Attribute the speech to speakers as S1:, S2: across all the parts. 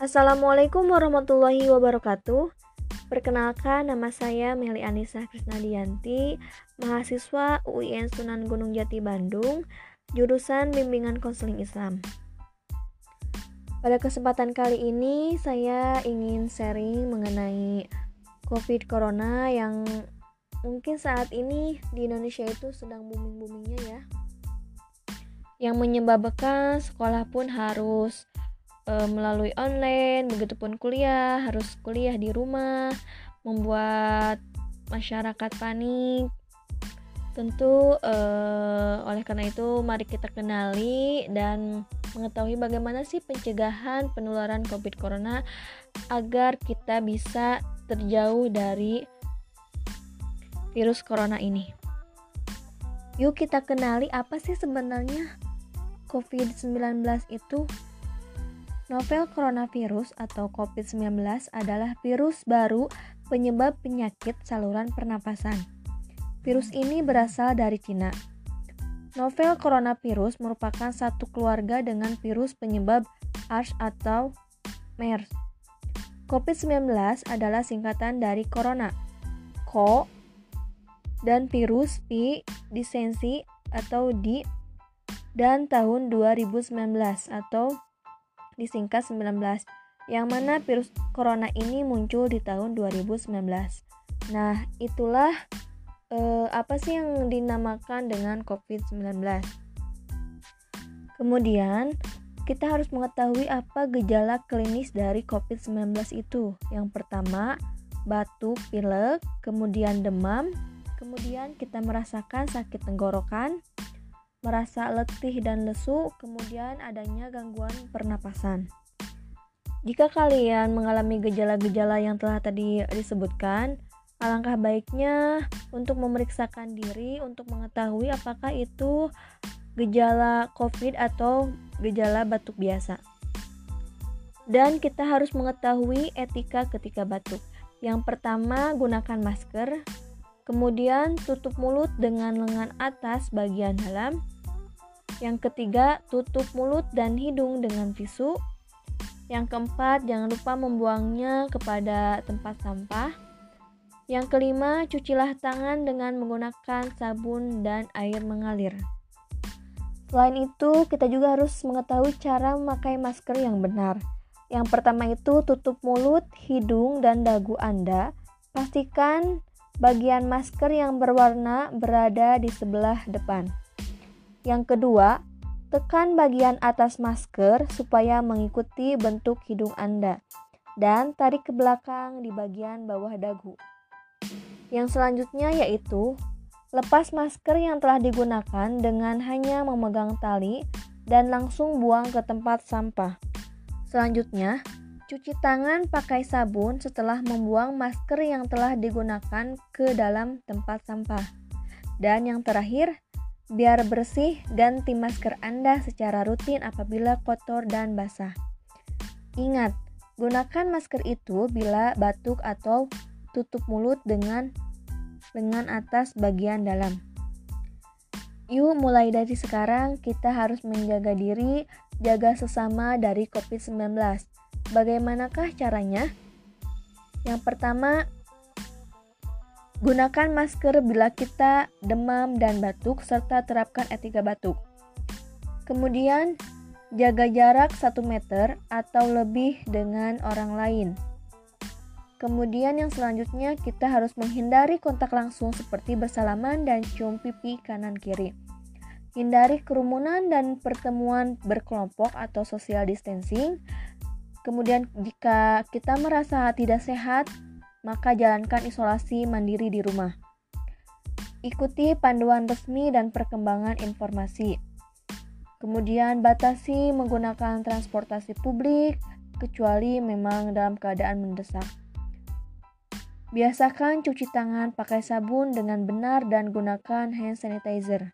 S1: Assalamualaikum warahmatullahi wabarakatuh. Perkenalkan nama saya Meli Anissa Krisnadianti, mahasiswa UIN Sunan Gunung Jati Bandung, jurusan Bimbingan Konseling Islam. Pada kesempatan kali ini saya ingin sharing mengenai COVID Corona yang mungkin saat ini di Indonesia itu sedang booming-boomingnya ya. Yang menyebabkan sekolah pun harus e, melalui online, begitupun kuliah, harus kuliah di rumah, membuat masyarakat panik. Tentu e, oleh karena itu mari kita kenali dan mengetahui bagaimana sih pencegahan penularan Covid Corona agar kita bisa terjauh dari virus corona ini. Yuk kita kenali apa sih sebenarnya COVID-19 itu Novel coronavirus atau COVID-19 adalah virus baru penyebab penyakit saluran pernapasan. Virus ini berasal dari Cina. Novel coronavirus merupakan satu keluarga dengan virus penyebab SARS atau MERS. COVID-19 adalah singkatan dari corona, co, dan virus P, disensi atau di, dan tahun 2019 atau disingkat 19, yang mana virus corona ini muncul di tahun 2019. Nah, itulah eh, apa sih yang dinamakan dengan COVID-19. Kemudian, kita harus mengetahui apa gejala klinis dari COVID-19 itu. Yang pertama, batuk, pilek, kemudian demam, kemudian kita merasakan sakit tenggorokan, merasa letih dan lesu, kemudian adanya gangguan pernapasan. Jika kalian mengalami gejala-gejala yang telah tadi disebutkan, alangkah baiknya untuk memeriksakan diri untuk mengetahui apakah itu gejala COVID atau gejala batuk biasa. Dan kita harus mengetahui etika ketika batuk. Yang pertama, gunakan masker. Kemudian, tutup mulut dengan lengan atas bagian dalam. Yang ketiga, tutup mulut dan hidung dengan tisu. Yang keempat, jangan lupa membuangnya kepada tempat sampah. Yang kelima, cucilah tangan dengan menggunakan sabun dan air mengalir. Selain itu, kita juga harus mengetahui cara memakai masker yang benar. Yang pertama itu tutup mulut, hidung, dan dagu Anda. Pastikan bagian masker yang berwarna berada di sebelah depan. Yang kedua, tekan bagian atas masker supaya mengikuti bentuk hidung Anda dan tarik ke belakang di bagian bawah dagu. Yang selanjutnya yaitu lepas masker yang telah digunakan dengan hanya memegang tali dan langsung buang ke tempat sampah. Selanjutnya, cuci tangan pakai sabun setelah membuang masker yang telah digunakan ke dalam tempat sampah. Dan yang terakhir, Biar bersih, ganti masker Anda secara rutin apabila kotor dan basah. Ingat, gunakan masker itu bila batuk atau tutup mulut dengan lengan atas bagian dalam. Yuk, mulai dari sekarang kita harus menjaga diri, jaga sesama dari COVID-19. Bagaimanakah caranya? Yang pertama, Gunakan masker bila kita demam dan batuk serta terapkan etika batuk. Kemudian, jaga jarak 1 meter atau lebih dengan orang lain. Kemudian yang selanjutnya kita harus menghindari kontak langsung seperti bersalaman dan cium pipi kanan kiri. Hindari kerumunan dan pertemuan berkelompok atau social distancing. Kemudian jika kita merasa tidak sehat, maka jalankan isolasi mandiri di rumah. Ikuti panduan resmi dan perkembangan informasi. Kemudian batasi menggunakan transportasi publik kecuali memang dalam keadaan mendesak. Biasakan cuci tangan pakai sabun dengan benar dan gunakan hand sanitizer.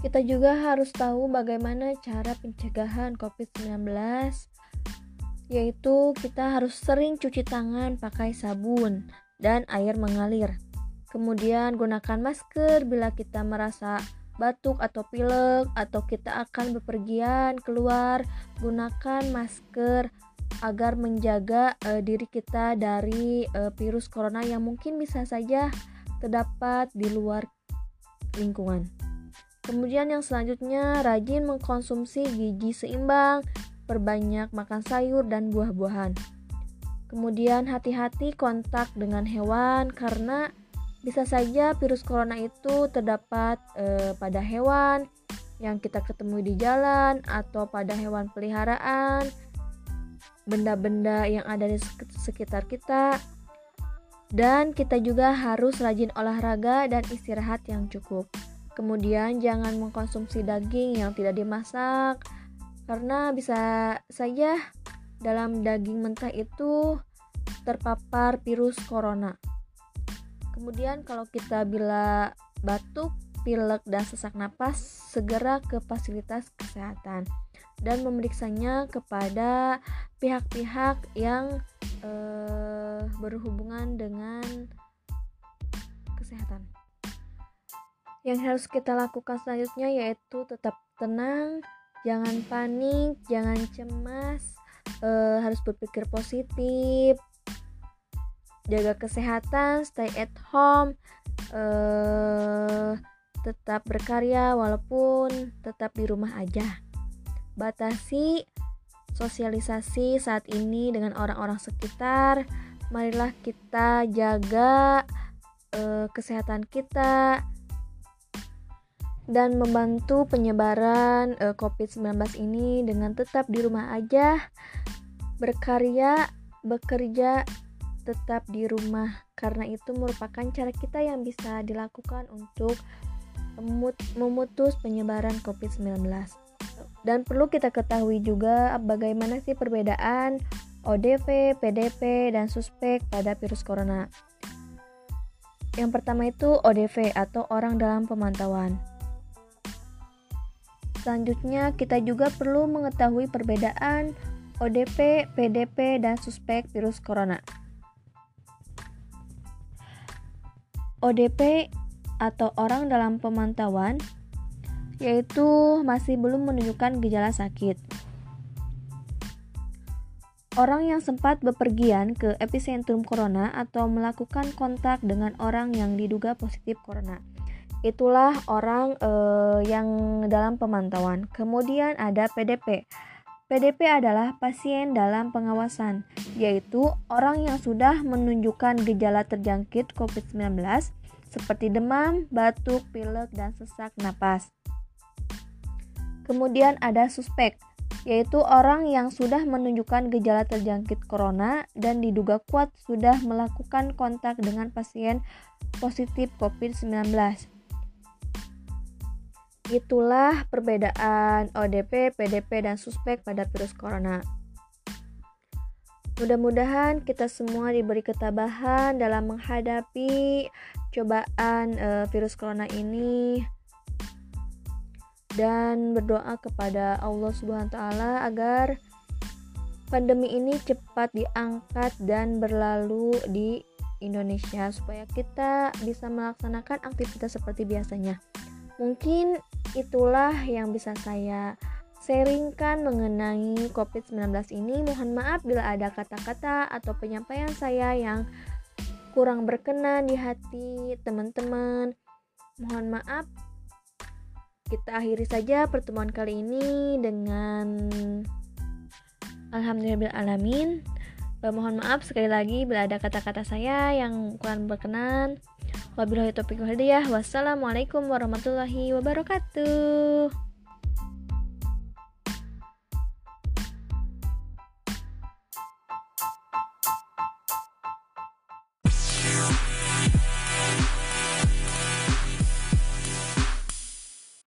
S1: Kita juga harus tahu bagaimana cara pencegahan COVID-19 yaitu kita harus sering cuci tangan pakai sabun dan air mengalir. Kemudian gunakan masker bila kita merasa batuk atau pilek atau kita akan bepergian keluar gunakan masker agar menjaga uh, diri kita dari uh, virus corona yang mungkin bisa saja terdapat di luar lingkungan. Kemudian yang selanjutnya rajin mengkonsumsi gizi seimbang, perbanyak makan sayur dan buah-buahan. Kemudian hati-hati kontak dengan hewan karena bisa saja virus corona itu terdapat e, pada hewan yang kita ketemu di jalan atau pada hewan peliharaan, benda-benda yang ada di sekitar kita. Dan kita juga harus rajin olahraga dan istirahat yang cukup. Kemudian jangan mengkonsumsi daging yang tidak dimasak karena bisa saja dalam daging mentah itu terpapar virus corona. Kemudian kalau kita bila batuk, pilek dan sesak napas, segera ke fasilitas kesehatan dan memeriksanya kepada pihak-pihak yang eh, berhubungan dengan kesehatan. Yang harus kita lakukan selanjutnya yaitu tetap tenang, jangan panik, jangan cemas, eh, harus berpikir positif, jaga kesehatan, stay at home, uh, tetap berkarya walaupun tetap di rumah aja. Batasi sosialisasi saat ini dengan orang-orang sekitar. Marilah kita jaga uh, kesehatan kita dan membantu penyebaran uh, COVID-19 ini dengan tetap di rumah aja, berkarya, bekerja tetap di rumah karena itu merupakan cara kita yang bisa dilakukan untuk memutus penyebaran COVID-19. Dan perlu kita ketahui juga bagaimana sih perbedaan ODP, PDP, dan suspek pada virus corona. Yang pertama itu ODP atau orang dalam pemantauan. Selanjutnya, kita juga perlu mengetahui perbedaan ODP, PDP, dan suspek virus corona. ODP atau orang dalam pemantauan yaitu masih belum menunjukkan gejala sakit. Orang yang sempat bepergian ke epicentrum corona atau melakukan kontak dengan orang yang diduga positif corona. Itulah orang eh, yang dalam pemantauan. Kemudian ada PDP PDP adalah pasien dalam pengawasan, yaitu orang yang sudah menunjukkan gejala terjangkit COVID-19 seperti demam, batuk, pilek, dan sesak napas. Kemudian ada suspek, yaitu orang yang sudah menunjukkan gejala terjangkit corona dan diduga kuat sudah melakukan kontak dengan pasien positif COVID-19. Itulah perbedaan ODP, PDP, dan suspek pada virus corona. Mudah-mudahan kita semua diberi ketabahan dalam menghadapi cobaan e, virus corona ini dan berdoa kepada Allah Subhanahu wa taala agar pandemi ini cepat diangkat dan berlalu di Indonesia supaya kita bisa melaksanakan aktivitas seperti biasanya. Mungkin itulah yang bisa saya sharingkan mengenai COVID-19 ini. Mohon maaf bila ada kata-kata atau penyampaian saya yang kurang berkenan di hati teman-teman. Mohon maaf. Kita akhiri saja pertemuan kali ini dengan Alhamdulillah Mohon maaf sekali lagi bila ada kata-kata saya yang kurang berkenan. Wabillahi taufiq hidayah. Wassalamualaikum warahmatullahi wabarakatuh.